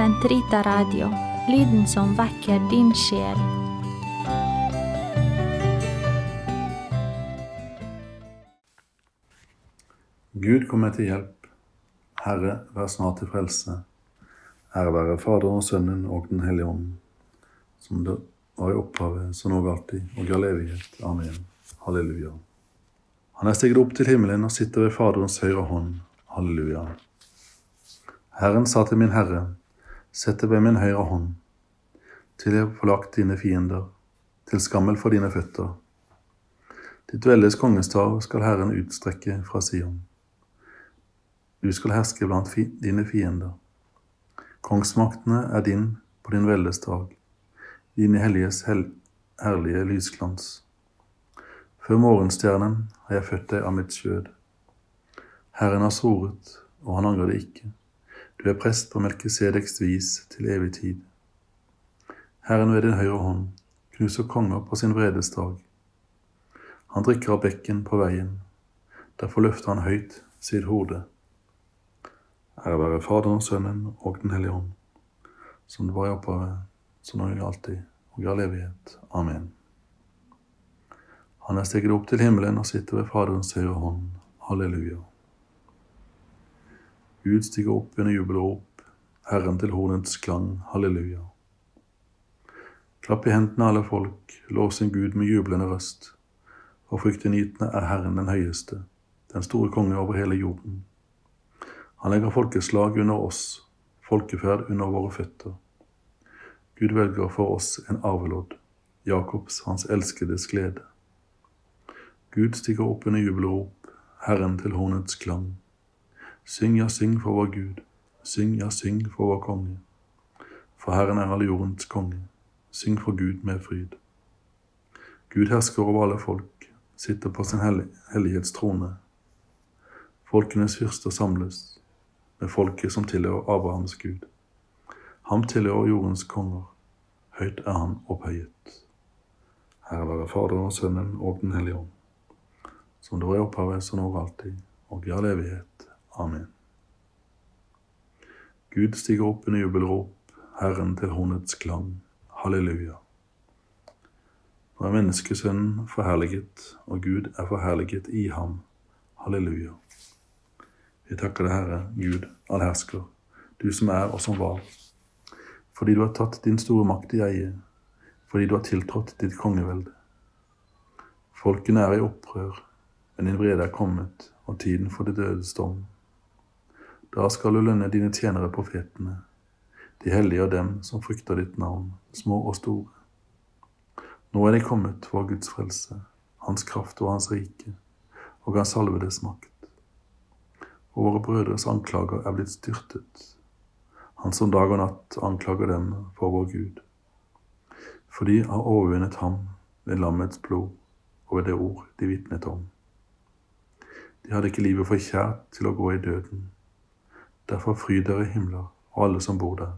Sentrita Radio, lyden som vekker din sjel. Gud kom meg til hjelp. Herre, vær snart til frelse. Ære være Faderen og Sønnen og Den hellige ånd, som det var i opphavet, så nå og alltid, og i all evighet. Amen. Halleluja. Han er steget opp til himmelen og sitter ved Faderens høyre hånd. Halleluja. Herren sa til min Herre, sett deg ved min høyre hånd, til jeg får lagt dine fiender, til skammel for dine føtter. Ditt veldes kongestav skal Herren utstrekke fra Sion. Du skal herske blant fi dine fiender. Kongsmaktene er din på din veldes dag, dine helliges hel herlige lysglans. Før morgenstjernen har jeg født deg av mitt skjød. Herren har svoret, og han angrer det ikke. Du er prest på Melkisedeks vis til evig tid. Herren ved din høyre hånd knuser konger på sin vredesdag. Han drikker av bekken på veien, derfor løfter han høyt sitt hode. Ære være Faderen, Sønnen og Den hellige ånd, som det var i opphavet, som nå og alltid, og i all evighet. Amen. Han er steget opp til himmelen og sitter ved Faderens høyre hånd. Halleluja. Gud stiger opp under jubelrop, Herren til hornets klang. Halleluja. Klapp i hendene, alle folk, lov sin Gud med jublende røst. For fryktinngytende er Herren den høyeste, den store konge over hele jorden. Han legger folkeslag under oss, folkeferd under våre føtter. Gud velger for oss en arvelodd, Jakobs, hans elskedes glede. Gud stiger opp under jubelrop, Herren til hornets klang. Syng, ja, syng for vår Gud, syng, ja, syng for vår konge. For Herren er all jordens konge, syng for Gud med fryd. Gud hersker over alle folk, sitter på sin hellighetstrone. Folkenes fyrster samles, med folket som tilhører Abrahams Gud. Ham tilhører jordens konger. Høyt er han opphøyet. Herre være Faderen og Sønnen og Den hellige ånd. Som det i opphavet, så nå og alltid, og i all evighet. Amen. Gud stiger opp under jubelrop, Herren til hornets klang. Halleluja. Nå er menneskesønnen forherliget, og Gud er forherliget i ham. Halleluja. Vi takker deg, Herre, Gud, allhersker, du som er og som var, fordi du har tatt din store makt i eie, fordi du har tiltrådt ditt kongevelde. Folkene er i opprør, men din vrede er kommet, og tiden for de dødes dom. Da skal du lønne dine tjenere profetene, de hellige og dem som frykter ditt navn, små og store. Nå er de kommet, vår Guds frelse, Hans kraft og Hans rike, og Hans salvedes makt og våre brødres anklager er blitt styrtet. Han som dag og natt anklager dem for vår Gud. For de har overvunnet ham ved lammets blod og ved det ord de vitnet om. De hadde ikke livet for kjært til å gå i døden. Derfor fryd dere himler og alle som bor der.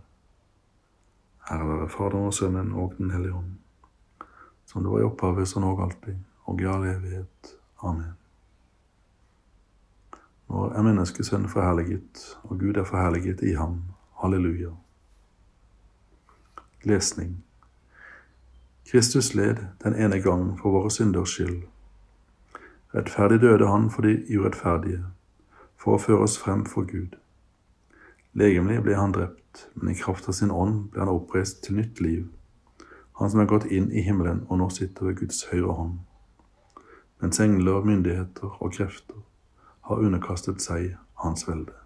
Ære være Faderen og Sønnen og Den hellige ånd, som det var i opphavet, så nå og alltid, og i all evighet. Amen. Nå er menneskesønnen forherliget, og Gud er forherliget i ham. Halleluja. Lesning Kristus led den ene gang for våre synders skyld. Rettferdig døde han for de urettferdige, for å føre oss frem for Gud. Legemlig ble han drept, men i kraft av sin ånd ble han oppreist til nytt liv, han som er gått inn i himmelen og nå sitter ved Guds høyre hånd. Mens engler, myndigheter og krefter har underkastet seg hans velde.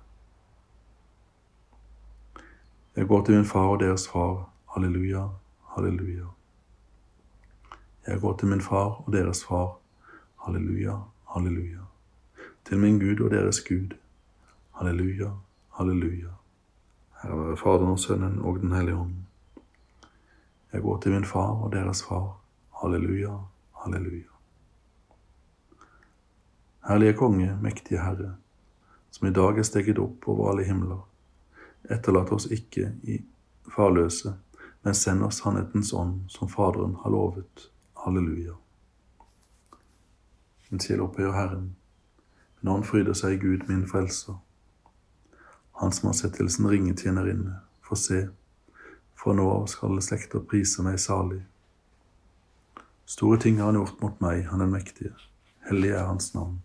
Jeg går til min far og deres far. Halleluja, halleluja. Jeg går til min far og deres far. Halleluja, halleluja. Til min Gud og deres Gud. Halleluja, halleluja. Herre være Faderen og Sønnen og Den hellige ånd. Jeg går til min far og deres far. Halleluja, halleluja. Herlige Konge, mektige Herre, som i dag er steget opp over alle himler, etterlat oss ikke i farløse, men send oss sannhetens ånd, som Faderen har lovet. Halleluja. Min sjel opphøyer Herren, min ånd fryder seg i Gud, min frelser. Han som har sett til sin ringe tjenerinne, For se, for nå av skal alle slekter prise meg salig. Store ting har han gjort mot meg, han er mektige. Hellig er hans navn.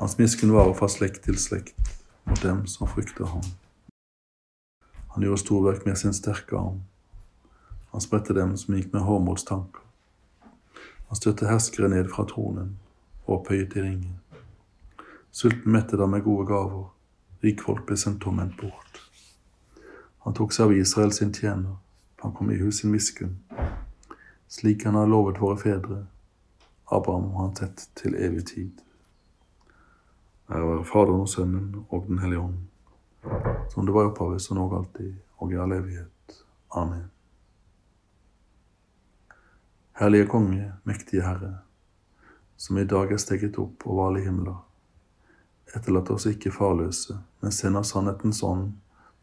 Hans miskunn varer fra slekt til slekt mot dem som frykter ham. Han gjorde storverk med sin sterke arm. Han spredte dem som gikk med hårmodstanker. Han støtte herskere ned fra tronen og opphøyet i ringen. Sulten mettet ham med gode gaver, rikfolk ble sendt tomhendt bort. Han tok seg av Israel sin tjener, han kom i hus sin miskunn, slik han har lovet våre fedre, Abraham og han tett til evig tid. Ære være Faderen og Sønnen og Den hellige ånd, som det var i opphavet, så nå alltid, og i all evighet. Amen. Herlige Konge, mektige Herre, som i dag er steget opp over alle himler. Etterlat oss ikke farløse, men send oss sannhetens ånd,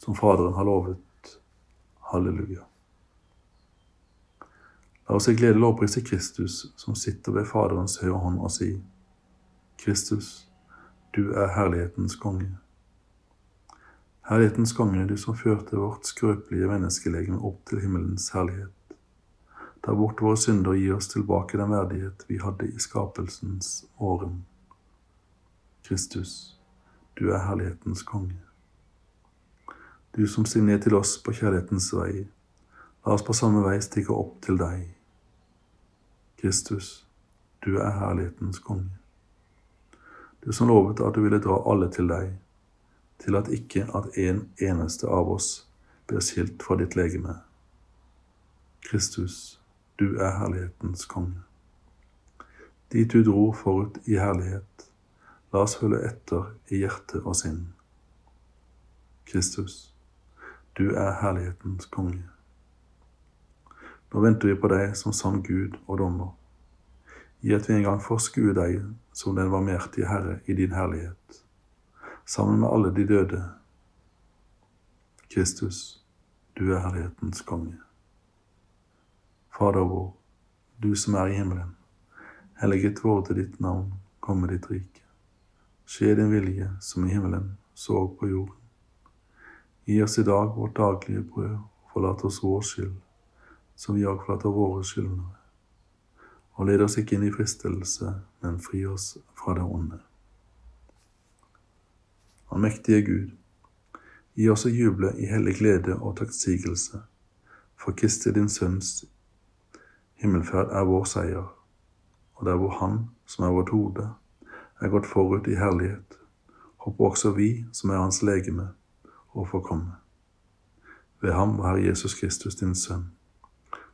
som Faderen har lovet. Halleluja. La oss i glede lovprise Kristus, som sitter ved Faderens høyre hånd, og si, Kristus, du er herlighetens konge. Herlighetens konge, du som førte vårt skrøpelige menneskelegeme opp til himmelens herlighet. Ta bort våre synder og gi oss tilbake den verdighet vi hadde i skapelsens morgen. Kristus, du er herlighetens konge. Du som steg ned til oss på kjærlighetens vei, la oss på samme vei stikke opp til deg. Kristus, du er herlighetens konge. Du som lovet at du ville dra alle til deg, til at ikke at en eneste av oss blir skilt fra ditt legeme. Kristus, du er herlighetens konge. Dit du dro forut i herlighet, la oss følge etter i hjerte og sinn. Kristus, du er herlighetens konge. Nå venter vi på deg som sann Gud og dommer. Gi at vi en gang får skue deg som den varmhjertige Herre i din herlighet, sammen med alle de døde. Kristus, du er herlighetens konge. Fader vår, du som er i himmelen. Helliget vorde ditt navn, komme ditt rike. Skje din vilje som i himmelen, så på jorden. Gi oss i dag vårt daglige brød, og forlat oss vår skyld, som vi òg forlater våre skyldnere og led oss ikke inn i fristelse, men fri oss fra det onde. Allmektige Gud, gi oss å juble i hellig glede og takksigelse, for Kristi din Sønns himmelferd er vår seier, og det er hvor Han, som er vårt hode, er gått forut i herlighet, håper også vi, som er Hans legeme, å få komme. Ved ham var Herre Jesus Kristus, din Sønn,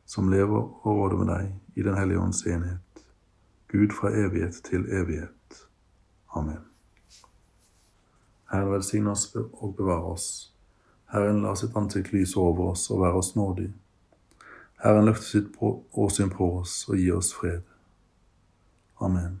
som lever og råder med deg i Den hellige ånds enhet, Gud fra evighet til evighet. Amen. Herren velsigne oss og bevare oss. Herren la sitt ansikt lyse over oss og være oss nådig. Herren løfte sitt åsyn på oss og gi oss fred. Amen.